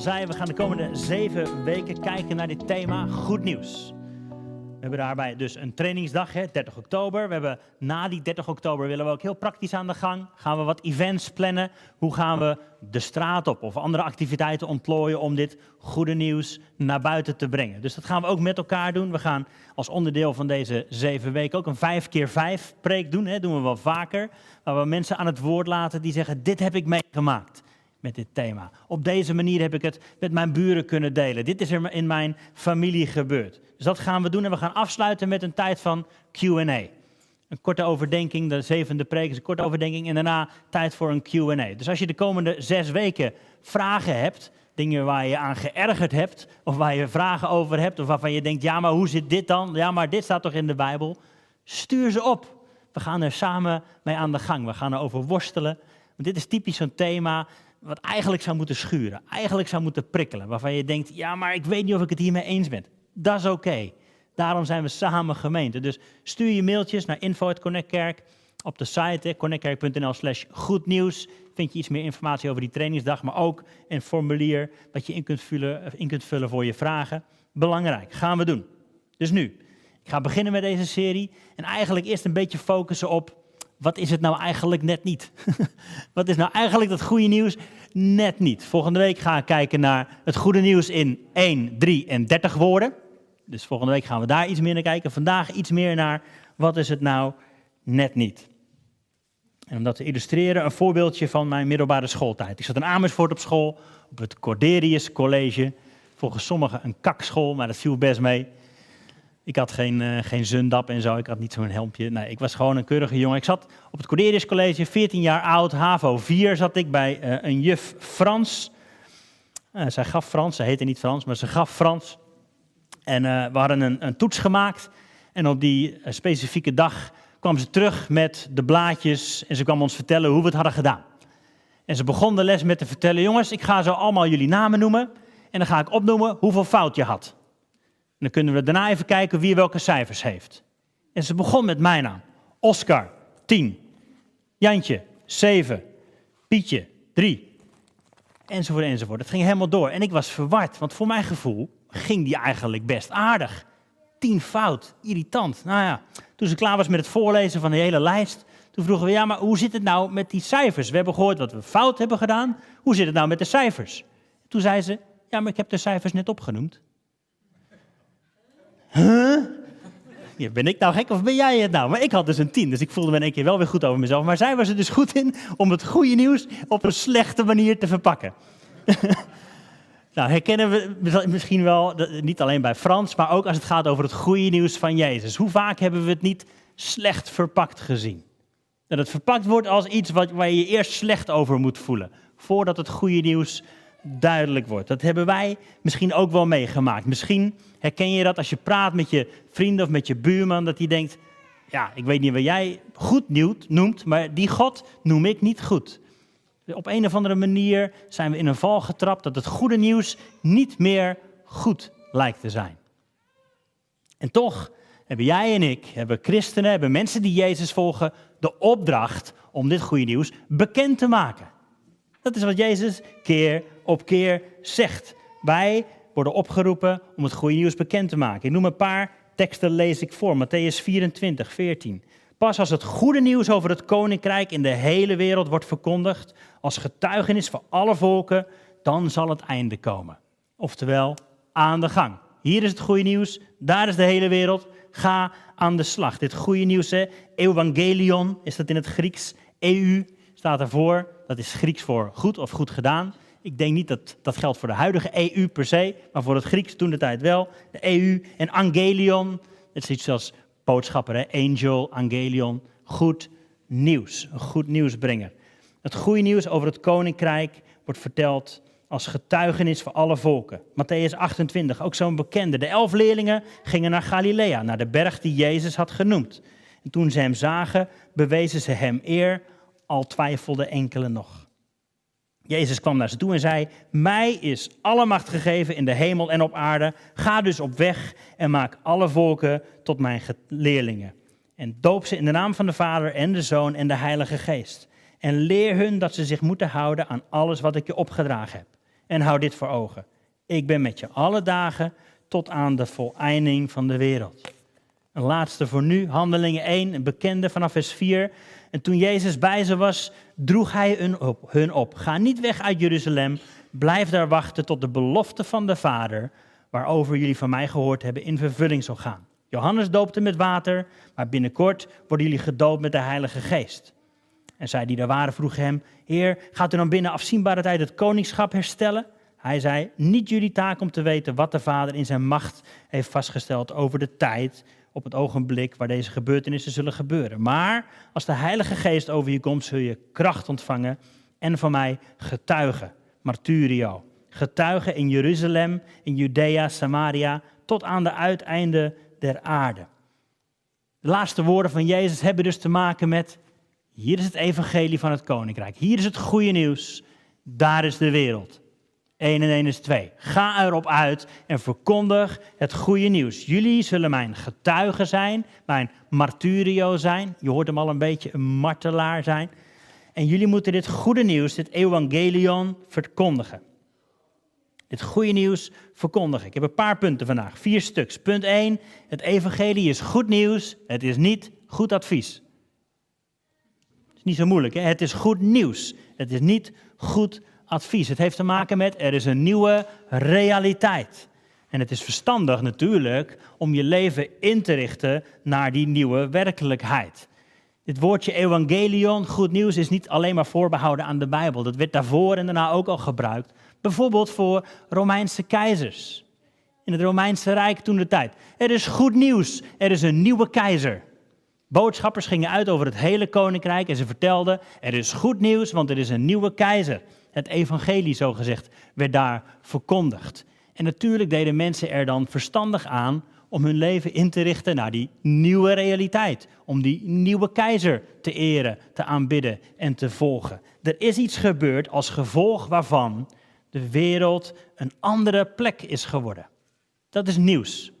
zei, we gaan de komende zeven weken kijken naar dit thema goed nieuws. We hebben daarbij dus een trainingsdag, hè, 30 oktober. We hebben na die 30 oktober willen we ook heel praktisch aan de gang. Gaan we wat events plannen? Hoe gaan we de straat op of andere activiteiten ontplooien om dit goede nieuws naar buiten te brengen? Dus dat gaan we ook met elkaar doen. We gaan als onderdeel van deze zeven weken ook een 5 keer 5 preek doen. Hè. doen we wel vaker. Waar we mensen aan het woord laten die zeggen, dit heb ik meegemaakt met dit thema. Op deze manier heb ik het met mijn buren kunnen delen. Dit is er in mijn familie gebeurd. Dus dat gaan we doen en we gaan afsluiten met een tijd van Q&A. Een korte overdenking, de zevende preek is een korte overdenking en daarna tijd voor een Q&A. Dus als je de komende zes weken vragen hebt, dingen waar je aan geërgerd hebt, of waar je vragen over hebt, of waarvan je denkt, ja maar hoe zit dit dan? Ja maar dit staat toch in de Bijbel? Stuur ze op. We gaan er samen mee aan de gang. We gaan erover worstelen. Want dit is typisch zo'n thema wat eigenlijk zou moeten schuren, eigenlijk zou moeten prikkelen, waarvan je denkt, ja, maar ik weet niet of ik het hiermee eens ben. Dat is oké. Daarom zijn we samen gemeente. Dus stuur je mailtjes naar info.connectkerk. Op de site connectkerk.nl slash goed nieuws vind je iets meer informatie over die trainingsdag, maar ook een formulier dat je in kunt, vullen, in kunt vullen voor je vragen. Belangrijk, gaan we doen. Dus nu, ik ga beginnen met deze serie en eigenlijk eerst een beetje focussen op wat is het nou eigenlijk net niet? wat is nou eigenlijk dat goede nieuws net niet? Volgende week gaan we kijken naar het goede nieuws in 1, 3 en 30 woorden. Dus volgende week gaan we daar iets meer naar kijken. Vandaag iets meer naar wat is het nou net niet? En om dat te illustreren, een voorbeeldje van mijn middelbare schooltijd. Ik zat in Amersfoort op school, op het Corderius College. Volgens sommigen een kakschool, maar dat viel best mee. Ik had geen, uh, geen zundap en zo, ik had niet zo'n helmpje. Nee, ik was gewoon een keurige jongen. Ik zat op het Corderius College, 14 jaar oud, HAVO 4 zat ik bij uh, een juf Frans. Uh, zij gaf Frans, ze heette niet Frans, maar ze gaf Frans. En we hadden een, een, toets gemaakt. En op die specifieke dag kwam ze terug met de blaadjes en ze kwam ons vertellen hoe we het hadden gedaan. En ze begon de les met te vertellen, jongens, ik ga zo allemaal jullie namen noemen. En dan ga ik opnoemen hoeveel fout je had dan kunnen we daarna even kijken wie welke cijfers heeft. En ze begon met mijn naam. Oscar, 10. Jantje, 7. Pietje, 3. Enzovoort, enzovoort. Het ging helemaal door. En ik was verward, want voor mijn gevoel ging die eigenlijk best aardig. 10 fout, irritant. Nou ja, toen ze klaar was met het voorlezen van de hele lijst, toen vroegen we, ja, maar hoe zit het nou met die cijfers? We hebben gehoord wat we fout hebben gedaan. Hoe zit het nou met de cijfers? Toen zei ze, ja, maar ik heb de cijfers net opgenoemd. Ja, ben ik nou gek of ben jij het nou? Maar ik had dus een tien, dus ik voelde me in één keer wel weer goed over mezelf. Maar zij was er dus goed in om het goede nieuws op een slechte manier te verpakken. nou, herkennen we misschien wel, niet alleen bij Frans, maar ook als het gaat over het goede nieuws van Jezus. Hoe vaak hebben we het niet slecht verpakt gezien? Dat het verpakt wordt als iets wat, waar je je eerst slecht over moet voelen, voordat het goede nieuws duidelijk wordt. Dat hebben wij misschien ook wel meegemaakt. Misschien herken je dat als je praat met je vrienden of met je buurman, dat die denkt, ja, ik weet niet wat jij goed noemt, maar die God noem ik niet goed. Op een of andere manier zijn we in een val getrapt dat het goede nieuws niet meer goed lijkt te zijn. En toch hebben jij en ik, hebben christenen, hebben mensen die Jezus volgen, de opdracht om dit goede nieuws bekend te maken. Dat is wat Jezus keer op keer zegt. Wij worden opgeroepen om het goede nieuws bekend te maken. Ik noem een paar teksten, lees ik voor. Matthäus 24, 14. Pas als het goede nieuws over het koninkrijk in de hele wereld wordt verkondigd, als getuigenis voor alle volken, dan zal het einde komen. Oftewel, aan de gang. Hier is het goede nieuws, daar is de hele wereld. Ga aan de slag. Dit goede nieuws, evangelion is dat in het Grieks. EU staat ervoor. Dat is Grieks voor goed of goed gedaan. Ik denk niet dat dat geldt voor de huidige EU per se, maar voor het Grieks toen de tijd wel. De EU en angelion, het is iets als boodschapper, angel, angelion. Goed nieuws, een goed nieuwsbrenger. Het goede nieuws over het koninkrijk wordt verteld als getuigenis voor alle volken. Matthäus 28, ook zo'n bekende. De elf leerlingen gingen naar Galilea, naar de berg die Jezus had genoemd. En toen ze hem zagen, bewezen ze hem eer al twijfelde enkele nog. Jezus kwam naar ze toe en zei: Mij is alle macht gegeven in de hemel en op aarde. Ga dus op weg en maak alle volken tot mijn leerlingen. En doop ze in de naam van de Vader en de Zoon en de Heilige Geest. En leer hun dat ze zich moeten houden aan alles wat ik je opgedragen heb. En hou dit voor ogen. Ik ben met je alle dagen tot aan de voleinding van de wereld. Een laatste voor nu, Handelingen 1, een bekende vanaf vers 4. En toen Jezus bij ze was, droeg hij hun op. Ga niet weg uit Jeruzalem, blijf daar wachten tot de belofte van de Vader, waarover jullie van mij gehoord hebben, in vervulling zal gaan. Johannes doopte met water, maar binnenkort worden jullie gedoopt met de Heilige Geest. En zij die daar waren vroegen hem, Heer, gaat u dan binnen afzienbare tijd het koningschap herstellen? Hij zei, niet jullie taak om te weten wat de Vader in zijn macht heeft vastgesteld over de tijd, op het ogenblik waar deze gebeurtenissen zullen gebeuren. Maar als de Heilige Geest over je komt, zul je kracht ontvangen en van mij getuigen, marturio. Getuigen in Jeruzalem, in Judea, Samaria, tot aan de uiteinden der aarde. De laatste woorden van Jezus hebben dus te maken met, hier is het evangelie van het koninkrijk, hier is het goede nieuws, daar is de wereld. 1 en 1 is 2. Ga erop uit en verkondig het goede nieuws. Jullie zullen mijn getuigen zijn, mijn marturio zijn. Je hoort hem al een beetje een martelaar zijn. En jullie moeten dit goede nieuws, dit evangelion, verkondigen. Dit goede nieuws verkondigen. Ik heb een paar punten vandaag, vier stuks. Punt 1, het evangelie is goed nieuws, het is niet goed advies. Het is niet zo moeilijk, hè? het is goed nieuws, het is niet goed advies. Het heeft te maken met er is een nieuwe realiteit. En het is verstandig natuurlijk om je leven in te richten naar die nieuwe werkelijkheid. Dit woordje evangelion, goed nieuws, is niet alleen maar voorbehouden aan de Bijbel. Dat werd daarvoor en daarna ook al gebruikt. Bijvoorbeeld voor Romeinse keizers. In het Romeinse Rijk toen de tijd. Er is goed nieuws, er is een nieuwe keizer. Boodschappers gingen uit over het hele koninkrijk en ze vertelden: er is goed nieuws, want er is een nieuwe keizer het evangelie, zo gezegd, werd daar verkondigd. En natuurlijk deden mensen er dan verstandig aan om hun leven in te richten naar die nieuwe realiteit. Om die nieuwe keizer te eren, te aanbidden en te volgen. Er is iets gebeurd als gevolg waarvan de wereld een andere plek is geworden. Dat is nieuws.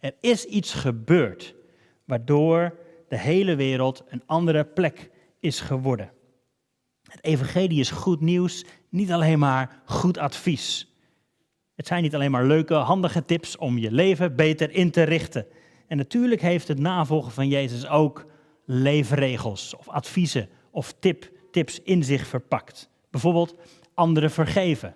Er is iets gebeurd waardoor de hele wereld een andere plek is geworden. Het evangelie is goed nieuws, niet alleen maar goed advies. Het zijn niet alleen maar leuke, handige tips om je leven beter in te richten. En natuurlijk heeft het navolgen van Jezus ook leefregels of adviezen of tip, tips in zich verpakt. Bijvoorbeeld anderen vergeven.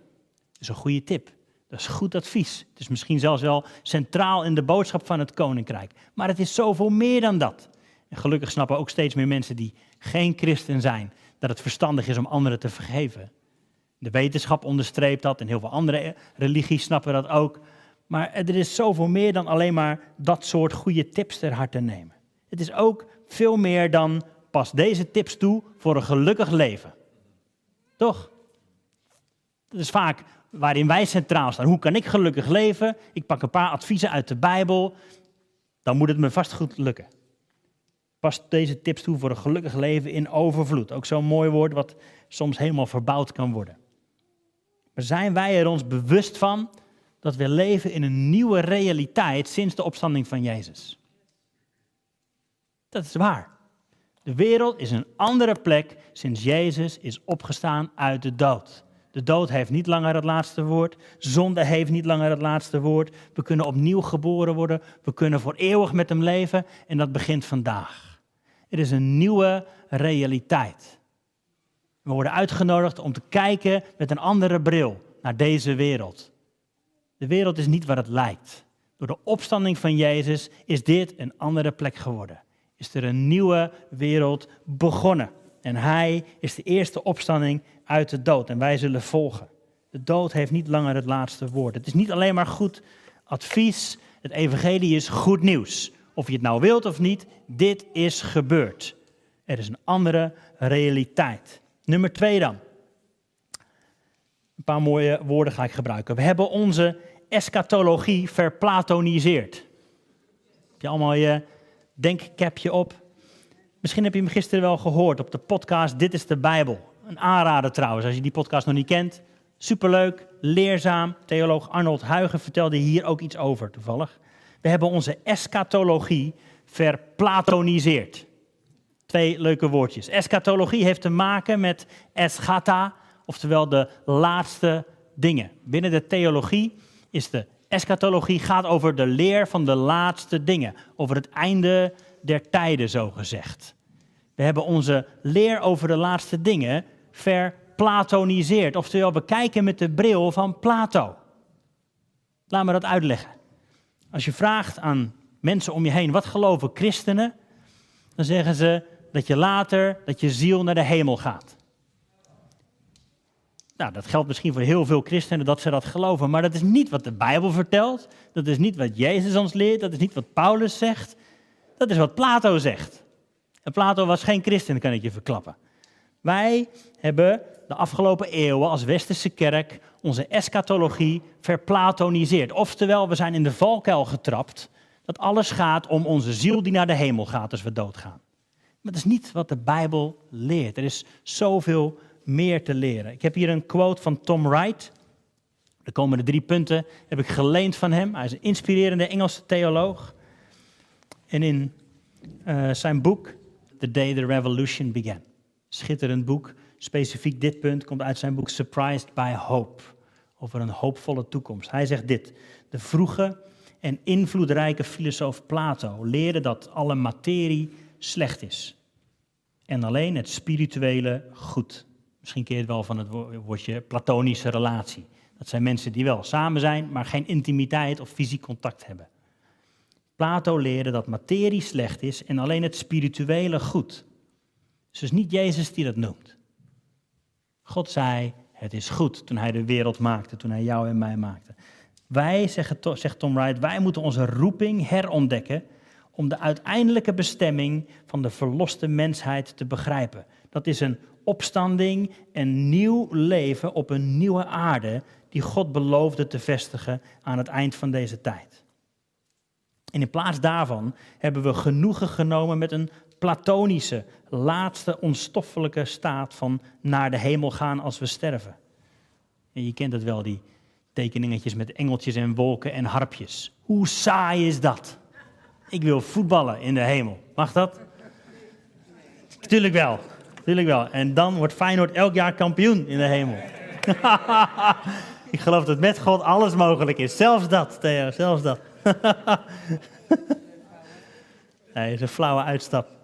Dat is een goede tip. Dat is goed advies. Het is misschien zelfs wel centraal in de boodschap van het koninkrijk. Maar het is zoveel meer dan dat. En gelukkig snappen ook steeds meer mensen die geen christen zijn dat het verstandig is om anderen te vergeven. De wetenschap onderstreept dat en heel veel andere religies snappen dat ook. Maar er is zoveel meer dan alleen maar dat soort goede tips ter harte nemen. Het is ook veel meer dan pas deze tips toe voor een gelukkig leven. Toch? Dat is vaak waarin wij centraal staan. Hoe kan ik gelukkig leven? Ik pak een paar adviezen uit de Bijbel. Dan moet het me vast goed lukken past deze tips toe voor een gelukkig leven in overvloed. Ook zo'n mooi woord wat soms helemaal verbouwd kan worden. Maar zijn wij er ons bewust van dat we leven in een nieuwe realiteit sinds de opstanding van Jezus? Dat is waar. De wereld is een andere plek sinds Jezus is opgestaan uit de dood. De dood heeft niet langer het laatste woord. Zonde heeft niet langer het laatste woord. We kunnen opnieuw geboren worden. We kunnen voor eeuwig met hem leven. En dat begint vandaag. Het is een nieuwe realiteit. We worden uitgenodigd om te kijken met een andere bril naar deze wereld. De wereld is niet wat het lijkt. Door de opstanding van Jezus is dit een andere plek geworden. Is er een nieuwe wereld begonnen. En Hij is de eerste opstanding uit de dood. En wij zullen volgen. De dood heeft niet langer het laatste woord. Het is niet alleen maar goed advies. Het evangelie is goed nieuws. Of je het nou wilt of niet, dit is gebeurd. Er is een andere realiteit. Nummer twee dan. Een paar mooie woorden ga ik gebruiken. We hebben onze eschatologie verplatoniseerd. Heb je allemaal je denkkapje op? Misschien heb je hem gisteren wel gehoord op de podcast Dit is de Bijbel. Een aanrader trouwens, als je die podcast nog niet kent. Superleuk, leerzaam. Theoloog Arnold Huigen vertelde hier ook iets over toevallig. We hebben onze eschatologie verplatoniseerd. Twee leuke woordjes. Eschatologie heeft te maken met eschata, oftewel de laatste dingen. Binnen de theologie is de eschatologie gaat over de leer van de laatste dingen, over het einde der tijden, zo gezegd. We hebben onze leer over de laatste dingen verplatoniseerd, oftewel we kijken met de bril van Plato. Laat me dat uitleggen. Als je vraagt aan mensen om je heen, wat geloven christenen? Dan zeggen ze dat je later, dat je ziel naar de hemel gaat. Nou, dat geldt misschien voor heel veel christenen dat ze dat geloven, maar dat is niet wat de Bijbel vertelt. Dat is niet wat Jezus ons leert, dat is niet wat Paulus zegt. Dat is wat Plato zegt. En Plato was geen christen, kan ik je verklappen. Wij hebben de afgelopen eeuwen als westerse kerk onze eschatologie verplatoniseerd. Oftewel, we zijn in de valkuil getrapt dat alles gaat om onze ziel die naar de hemel gaat als we doodgaan. Maar dat is niet wat de Bijbel leert. Er is zoveel meer te leren. Ik heb hier een quote van Tom Wright. De komende drie punten heb ik geleend van hem. Hij is een inspirerende Engelse theoloog. En in uh, zijn boek The Day the Revolution Began. Schitterend boek. Specifiek dit punt komt uit zijn boek Surprised by Hope. Over een hoopvolle toekomst. Hij zegt dit. De vroege en invloedrijke filosoof Plato leerde dat alle materie slecht is. En alleen het spirituele goed. Misschien keer het wel van het woordje platonische relatie. Dat zijn mensen die wel samen zijn, maar geen intimiteit of fysiek contact hebben. Plato leerde dat materie slecht is en alleen het spirituele goed. Dus het is niet Jezus die dat noemt. God zei, het is goed toen hij de wereld maakte, toen hij jou en mij maakte. Wij, zegt Tom Wright, wij moeten onze roeping herontdekken om de uiteindelijke bestemming van de verloste mensheid te begrijpen. Dat is een opstanding en nieuw leven op een nieuwe aarde die God beloofde te vestigen aan het eind van deze tijd. En in plaats daarvan hebben we genoegen genomen met een platonische, laatste onstoffelijke staat van naar de hemel gaan als we sterven. En je kent het wel, die tekeningetjes met engeltjes en wolken en harpjes. Hoe saai is dat? Ik wil voetballen in de hemel. Mag dat? Tuurlijk wel. Tuurlijk wel. En dan wordt Feyenoord elk jaar kampioen in de hemel. Ik geloof dat met God alles mogelijk is. Zelfs dat, Theo, zelfs dat. nee, is een flauwe uitstap.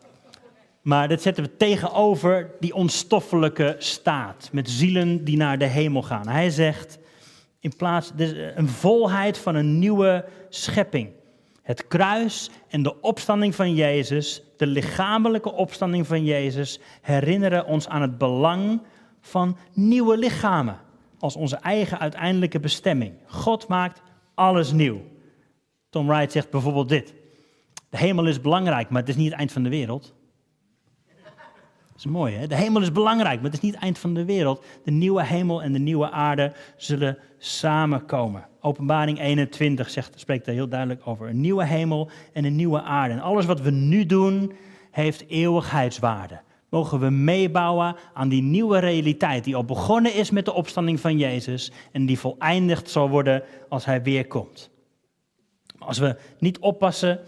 Maar dat zetten we tegenover die onstoffelijke staat. Met zielen die naar de hemel gaan. Hij zegt, in plaats, een volheid van een nieuwe schepping. Het kruis en de opstanding van Jezus, de lichamelijke opstanding van Jezus, herinneren ons aan het belang van nieuwe lichamen als onze eigen uiteindelijke bestemming. God maakt alles nieuw. Tom Wright zegt bijvoorbeeld dit. De hemel is belangrijk, maar het is niet het eind van de wereld. Dat is mooi, hè? De hemel is belangrijk, maar het is niet het eind van de wereld. De nieuwe hemel en de nieuwe aarde zullen samenkomen. Openbaring 21 zegt, spreekt daar heel duidelijk over. Een nieuwe hemel en een nieuwe aarde. En alles wat we nu doen, heeft eeuwigheidswaarde. Mogen we meebouwen aan die nieuwe realiteit die al begonnen is met de opstanding van Jezus en die voleindigd zal worden als Hij weer komt. Als we niet oppassen,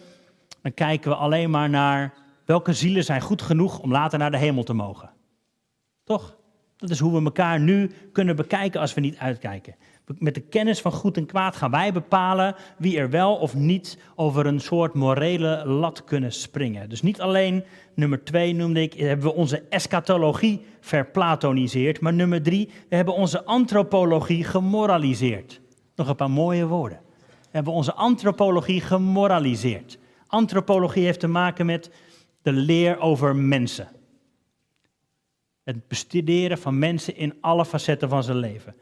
dan kijken we alleen maar naar welke zielen zijn goed genoeg om later naar de hemel te mogen. Toch? Dat is hoe we elkaar nu kunnen bekijken als we niet uitkijken. Met de kennis van goed en kwaad gaan wij bepalen wie er wel of niet over een soort morele lat kunnen springen. Dus niet alleen nummer twee noemde ik, hebben we onze eschatologie verplatoniseerd, maar nummer drie, we hebben onze antropologie gemoraliseerd. Nog een paar mooie woorden. We hebben onze antropologie gemoraliseerd. Antropologie heeft te maken met de leer over mensen. Het bestuderen van mensen in alle facetten van zijn leven.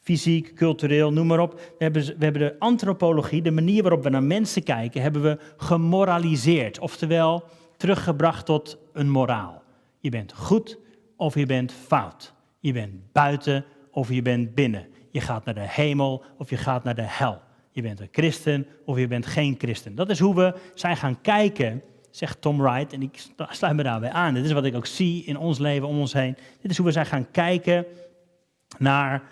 Fysiek, cultureel, noem maar op. We hebben, we hebben de antropologie, de manier waarop we naar mensen kijken, hebben we gemoraliseerd. Oftewel, teruggebracht tot een moraal. Je bent goed of je bent fout. Je bent buiten of je bent binnen. Je gaat naar de hemel of je gaat naar de hel. Je bent een christen of je bent geen christen. Dat is hoe we zijn gaan kijken zegt Tom Wright, en ik sluit me daarbij aan. Dit is wat ik ook zie in ons leven om ons heen. Dit is hoe we zijn gaan kijken naar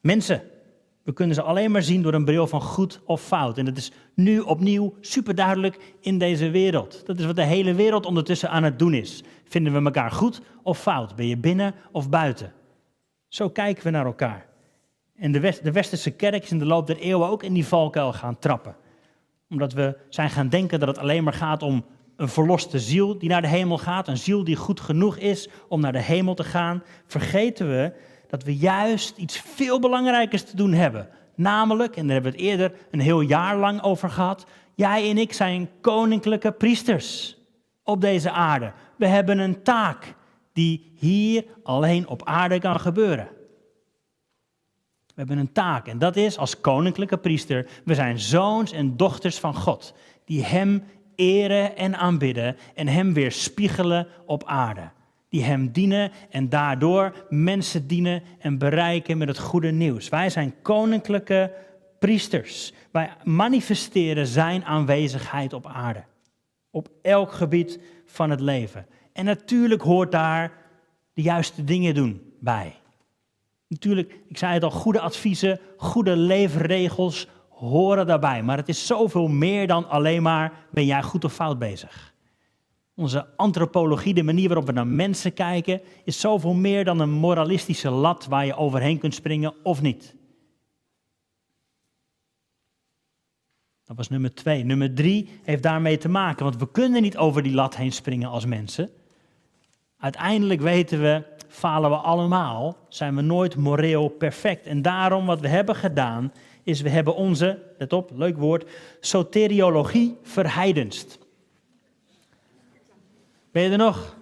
mensen. We kunnen ze alleen maar zien door een bril van goed of fout. En dat is nu opnieuw superduidelijk in deze wereld. Dat is wat de hele wereld ondertussen aan het doen is. Vinden we elkaar goed of fout? Ben je binnen of buiten? Zo kijken we naar elkaar. En de, de westerse kerk is in de loop der eeuwen ook in die valkuil gaan trappen. Omdat we zijn gaan denken dat het alleen maar gaat om een verloste ziel die naar de hemel gaat. Een ziel die goed genoeg is om naar de hemel te gaan. Vergeten we dat we juist iets veel belangrijkers te doen hebben. Namelijk, en daar hebben we het eerder een heel jaar lang over gehad. Jij en ik zijn koninklijke priesters op deze aarde. We hebben een taak die hier alleen op aarde kan gebeuren. We hebben een taak en dat is als koninklijke priester, we zijn zoons en dochters van God, die Hem eren en aanbidden en Hem weer spiegelen op aarde. Die Hem dienen en daardoor mensen dienen en bereiken met het goede nieuws. Wij zijn koninklijke priesters. Wij manifesteren Zijn aanwezigheid op aarde. Op elk gebied van het leven. En natuurlijk hoort daar de juiste dingen doen bij. Natuurlijk, ik zei het al, goede adviezen, goede leefregels horen daarbij. Maar het is zoveel meer dan alleen maar ben jij goed of fout bezig. Onze antropologie, de manier waarop we naar mensen kijken, is zoveel meer dan een moralistische lat waar je overheen kunt springen of niet. Dat was nummer twee. Nummer drie heeft daarmee te maken, want we kunnen niet over die lat heen springen als mensen. Uiteindelijk weten we, falen we allemaal, zijn we nooit moreel perfect. En daarom wat we hebben gedaan, is we hebben onze, let op, leuk woord, soteriologie verheidenst. Ben je er nog?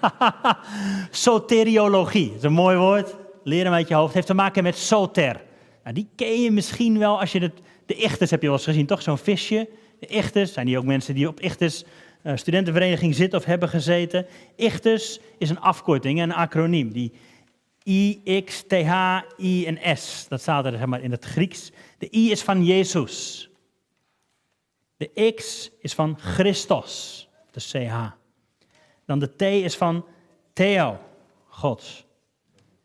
soteriologie, dat is een mooi woord. Leren uit je hoofd. Heeft te maken met soter. Nou, die ken je misschien wel als je het... De ichters heb je wel eens gezien, toch? Zo'n visje. De ichters, zijn die ook mensen die op ichters uh, studentenvereniging zitten of hebben gezeten. Ichtus is een afkorting, een acroniem. Die I, X, T, H, I en S. Dat staat er zeg maar, in het Grieks. De I is van Jezus. De X is van Christos, de CH. Dan de T is van Theo, God.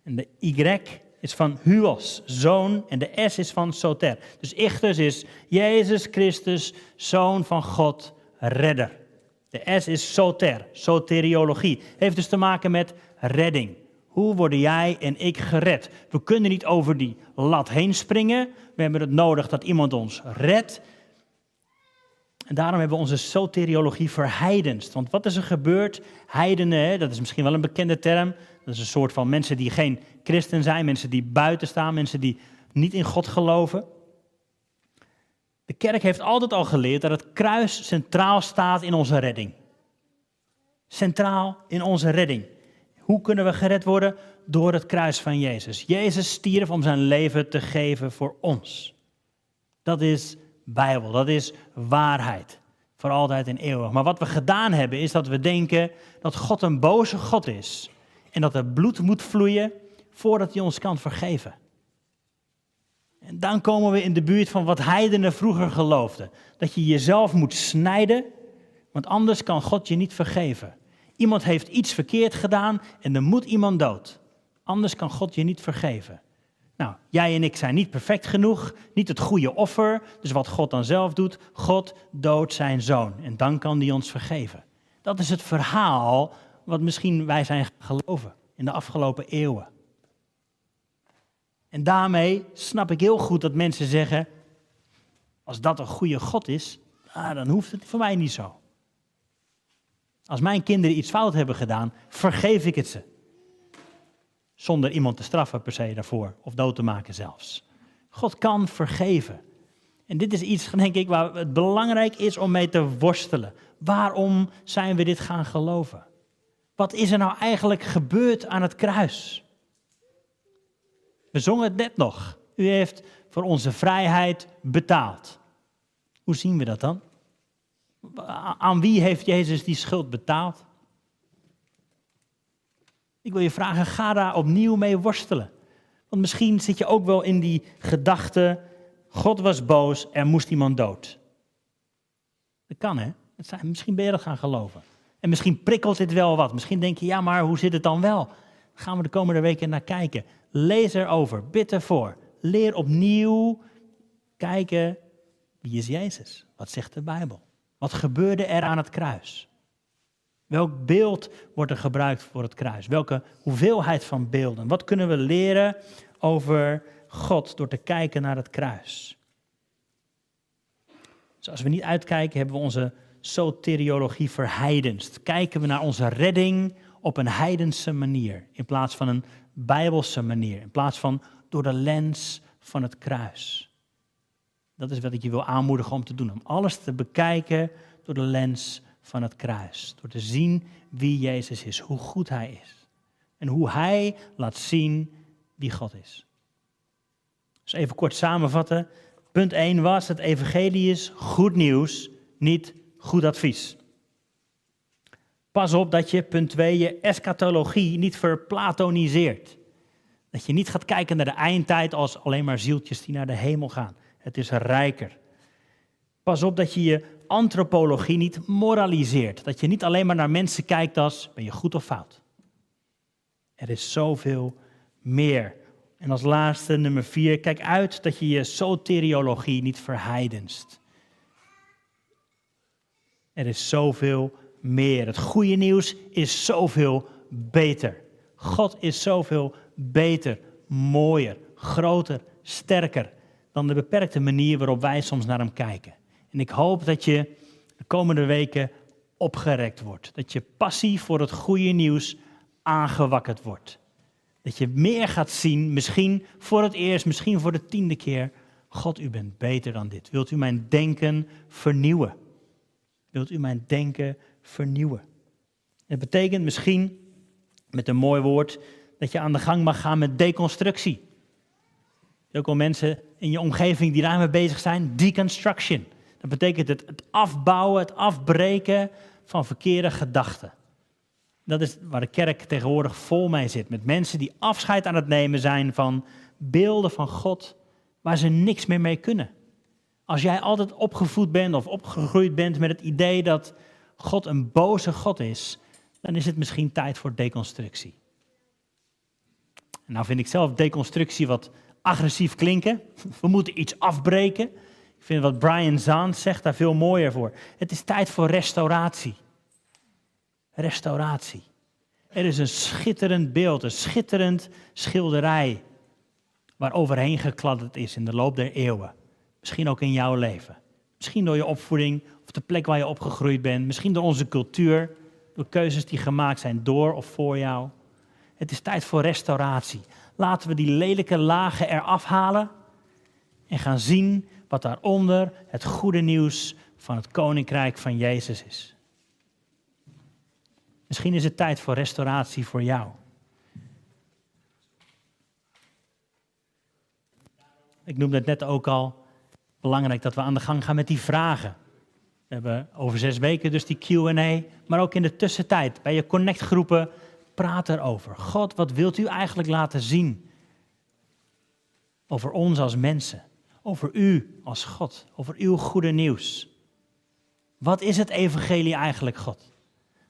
En de Y is van Huos, zoon. En de S is van Soter. Dus Ichtus is Jezus Christus, zoon van God, redder. De S is soter, soteriologie. Heeft dus te maken met redding. Hoe worden jij en ik gered? We kunnen niet over die lat heen springen. We hebben het nodig dat iemand ons redt. En daarom hebben we onze soteriologie verheidenst. Want wat is er gebeurd? Heidenen, dat is misschien wel een bekende term. Dat is een soort van mensen die geen christen zijn, mensen die buiten staan, mensen die niet in God geloven. De kerk heeft altijd al geleerd dat het kruis centraal staat in onze redding. Centraal in onze redding. Hoe kunnen we gered worden? Door het kruis van Jezus. Jezus stierf om zijn leven te geven voor ons. Dat is Bijbel, dat is waarheid. Voor altijd en eeuwig. Maar wat we gedaan hebben is dat we denken dat God een boze God is. En dat er bloed moet vloeien voordat hij ons kan vergeven. En dan komen we in de buurt van wat heidenen vroeger geloofden. Dat je jezelf moet snijden, want anders kan God je niet vergeven. Iemand heeft iets verkeerd gedaan en er moet iemand dood. Anders kan God je niet vergeven. Nou, jij en ik zijn niet perfect genoeg, niet het goede offer. Dus wat God dan zelf doet, God doodt zijn zoon. En dan kan hij ons vergeven. Dat is het verhaal wat misschien wij zijn geloven in de afgelopen eeuwen. En daarmee snap ik heel goed dat mensen zeggen, als dat een goede God is, ah, dan hoeft het voor mij niet zo. Als mijn kinderen iets fout hebben gedaan, vergeef ik het ze. Zonder iemand te straffen per se daarvoor, of dood te maken zelfs. God kan vergeven. En dit is iets, denk ik, waar het belangrijk is om mee te worstelen. Waarom zijn we dit gaan geloven? Wat is er nou eigenlijk gebeurd aan het kruis? We zongen het net nog. U heeft voor onze vrijheid betaald. Hoe zien we dat dan? Aan wie heeft Jezus die schuld betaald? Ik wil je vragen, ga daar opnieuw mee worstelen. Want misschien zit je ook wel in die gedachte, God was boos, er moest iemand dood. Dat kan hè, misschien ben je dat gaan geloven. En misschien prikkelt dit wel wat. Misschien denk je, ja maar hoe zit het dan wel? gaan we de komende weken naar kijken. Lees erover, bid ervoor. Leer opnieuw kijken, wie is Jezus? Wat zegt de Bijbel? Wat gebeurde er aan het kruis? Welk beeld wordt er gebruikt voor het kruis? Welke hoeveelheid van beelden? Wat kunnen we leren over God door te kijken naar het kruis. Dus als we niet uitkijken, hebben we onze soteriologie verheidenst. Kijken we naar onze redding op een heidense manier, in plaats van een bijbelse manier, in plaats van door de lens van het kruis. Dat is wat ik je wil aanmoedigen om te doen, om alles te bekijken door de lens van het kruis. Door te zien wie Jezus is, hoe goed Hij is. En hoe Hij laat zien wie God is. Dus even kort samenvatten. Punt 1 was, het evangelie is goed nieuws, niet goed advies. Pas op dat je, punt 2, je eschatologie niet verplatoniseert. Dat je niet gaat kijken naar de eindtijd als alleen maar zieltjes die naar de hemel gaan. Het is rijker. Pas op dat je je antropologie niet moraliseert. Dat je niet alleen maar naar mensen kijkt als ben je goed of fout. Er is zoveel meer. En als laatste, nummer vier, kijk uit dat je je soteriologie niet verheidenst. Er is zoveel meer. Het goede nieuws is zoveel beter. God is zoveel beter, mooier, groter, sterker dan de beperkte manier waarop wij soms naar hem kijken. En ik hoop dat je de komende weken opgerekt wordt. Dat je passie voor het goede nieuws aangewakkerd wordt. Dat je meer gaat zien, misschien voor het eerst, misschien voor de tiende keer. God, u bent beter dan dit. Wilt u mijn denken vernieuwen? Wilt u mijn denken vernieuwen? Het betekent misschien, met een mooi woord, dat je aan de gang mag gaan met deconstructie. Ook al mensen in je omgeving die daarmee bezig zijn, deconstruction. Dat betekent het, afbouwen, het afbreken van verkeerde gedachten. Dat is waar de kerk tegenwoordig vol mee zit. Met mensen die afscheid aan het nemen zijn van beelden van God waar ze niks meer mee kunnen. Als jij altijd opgevoed bent of opgegroeid bent met het idee dat God een boze God is, dan is het misschien tijd voor deconstructie. Nou vind ik zelf deconstructie wat agressief klinken. We moeten iets afbreken. Ik vind wat Brian Zahn zegt daar veel mooier voor. Het is tijd voor restauratie. Restauratie. Er is een schitterend beeld, een schitterend schilderij waar overheen gekladderd is in de loop der eeuwen. Misschien ook in jouw leven. Misschien door je opvoeding of de plek waar je opgegroeid bent. Misschien door onze cultuur, door keuzes die gemaakt zijn door of voor jou. Het is tijd voor restauratie. Laten we die lelijke lagen eraf halen en gaan zien wat daaronder het goede nieuws van het koninkrijk van Jezus is. Misschien is het tijd voor restauratie voor jou. Ik noemde het net ook al, belangrijk dat we aan de gang gaan met die vragen. We hebben over zes weken dus die QA, maar ook in de tussentijd bij je connectgroepen praat erover. God, wat wilt u eigenlijk laten zien? Over ons als mensen, over u als God, over uw goede nieuws. Wat is het evangelie eigenlijk, God?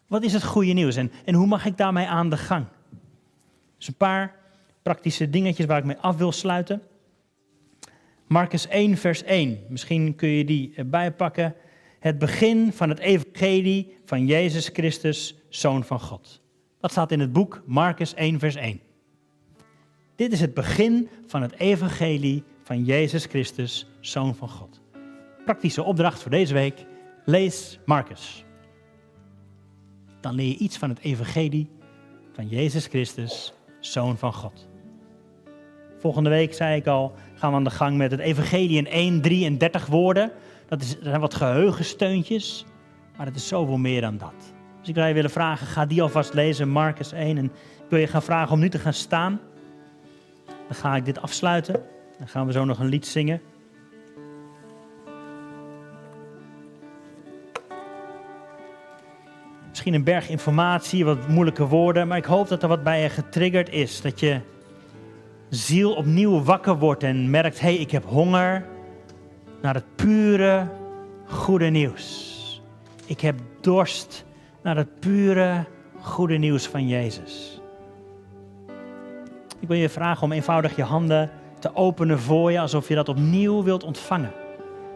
Wat is het goede nieuws en, hoe mag ik daarmee aan de gang? Dus een paar praktische dingetjes waar ik mee af wil sluiten. Marcus 1, vers 1. Misschien kun je die erbij pakken. Het begin van het evangelie van Jezus Christus, Zoon van God. Dat staat in het boek Marcus 1, vers 1. Dit is het begin van het evangelie van Jezus Christus, Zoon van God. Praktische opdracht voor deze week. Lees Marcus. Dan leer je iets van het evangelie van Jezus Christus, Zoon van God. Volgende week, zei ik al, gaan we aan de gang met het evangelie in 1, 33 woorden. Dat, is, dat zijn wat geheugensteuntjes, maar het is zoveel meer dan dat. Dus ik zou je willen vragen, ga die alvast lezen, Marcus 1. En ik wil je gaan vragen om nu te gaan staan. Dan ga ik dit afsluiten. Dan gaan we zo nog een lied zingen. Misschien een berg informatie, wat moeilijke woorden, maar ik hoop dat er wat bij je getriggerd is. Dat je ziel opnieuw wakker wordt en merkt: hé, hey, ik heb honger naar het pure, goede nieuws. Ik heb dorst naar het pure, goede nieuws van Jezus. Ik wil je vragen om eenvoudig je handen te openen voor je, alsof je dat opnieuw wilt ontvangen.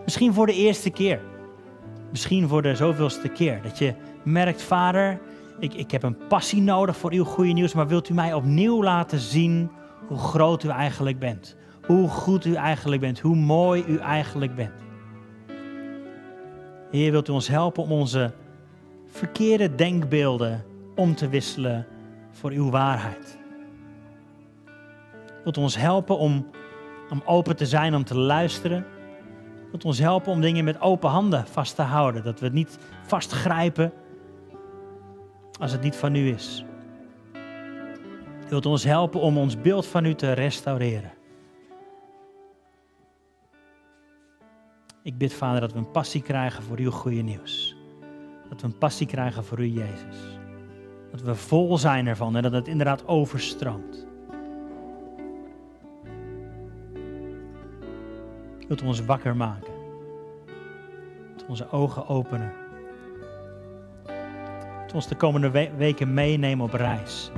Misschien voor de eerste keer. Misschien voor de zoveelste keer. Dat je merkt, Vader, ik, ik heb een passie nodig voor uw goede nieuws, maar wilt u mij opnieuw laten zien hoe groot u eigenlijk bent? hoe goed u eigenlijk bent, hoe mooi u eigenlijk bent. Heer, wilt u ons helpen om onze verkeerde denkbeelden om te wisselen voor uw waarheid? Wilt ons helpen om, om open te zijn, om te luisteren? Wilt ons helpen om dingen met open handen vast te houden? Dat we het niet vastgrijpen als het niet van u is. Wilt ons helpen om ons beeld van u te restaureren? Ik bid, Vader, dat we een passie krijgen voor uw goede nieuws. Dat we een passie krijgen voor u, Jezus. Dat we vol zijn ervan en dat het inderdaad overstroomt. Wilt ons wakker maken? Wilt onze ogen openen? Wilt ons de komende weken meenemen op reis?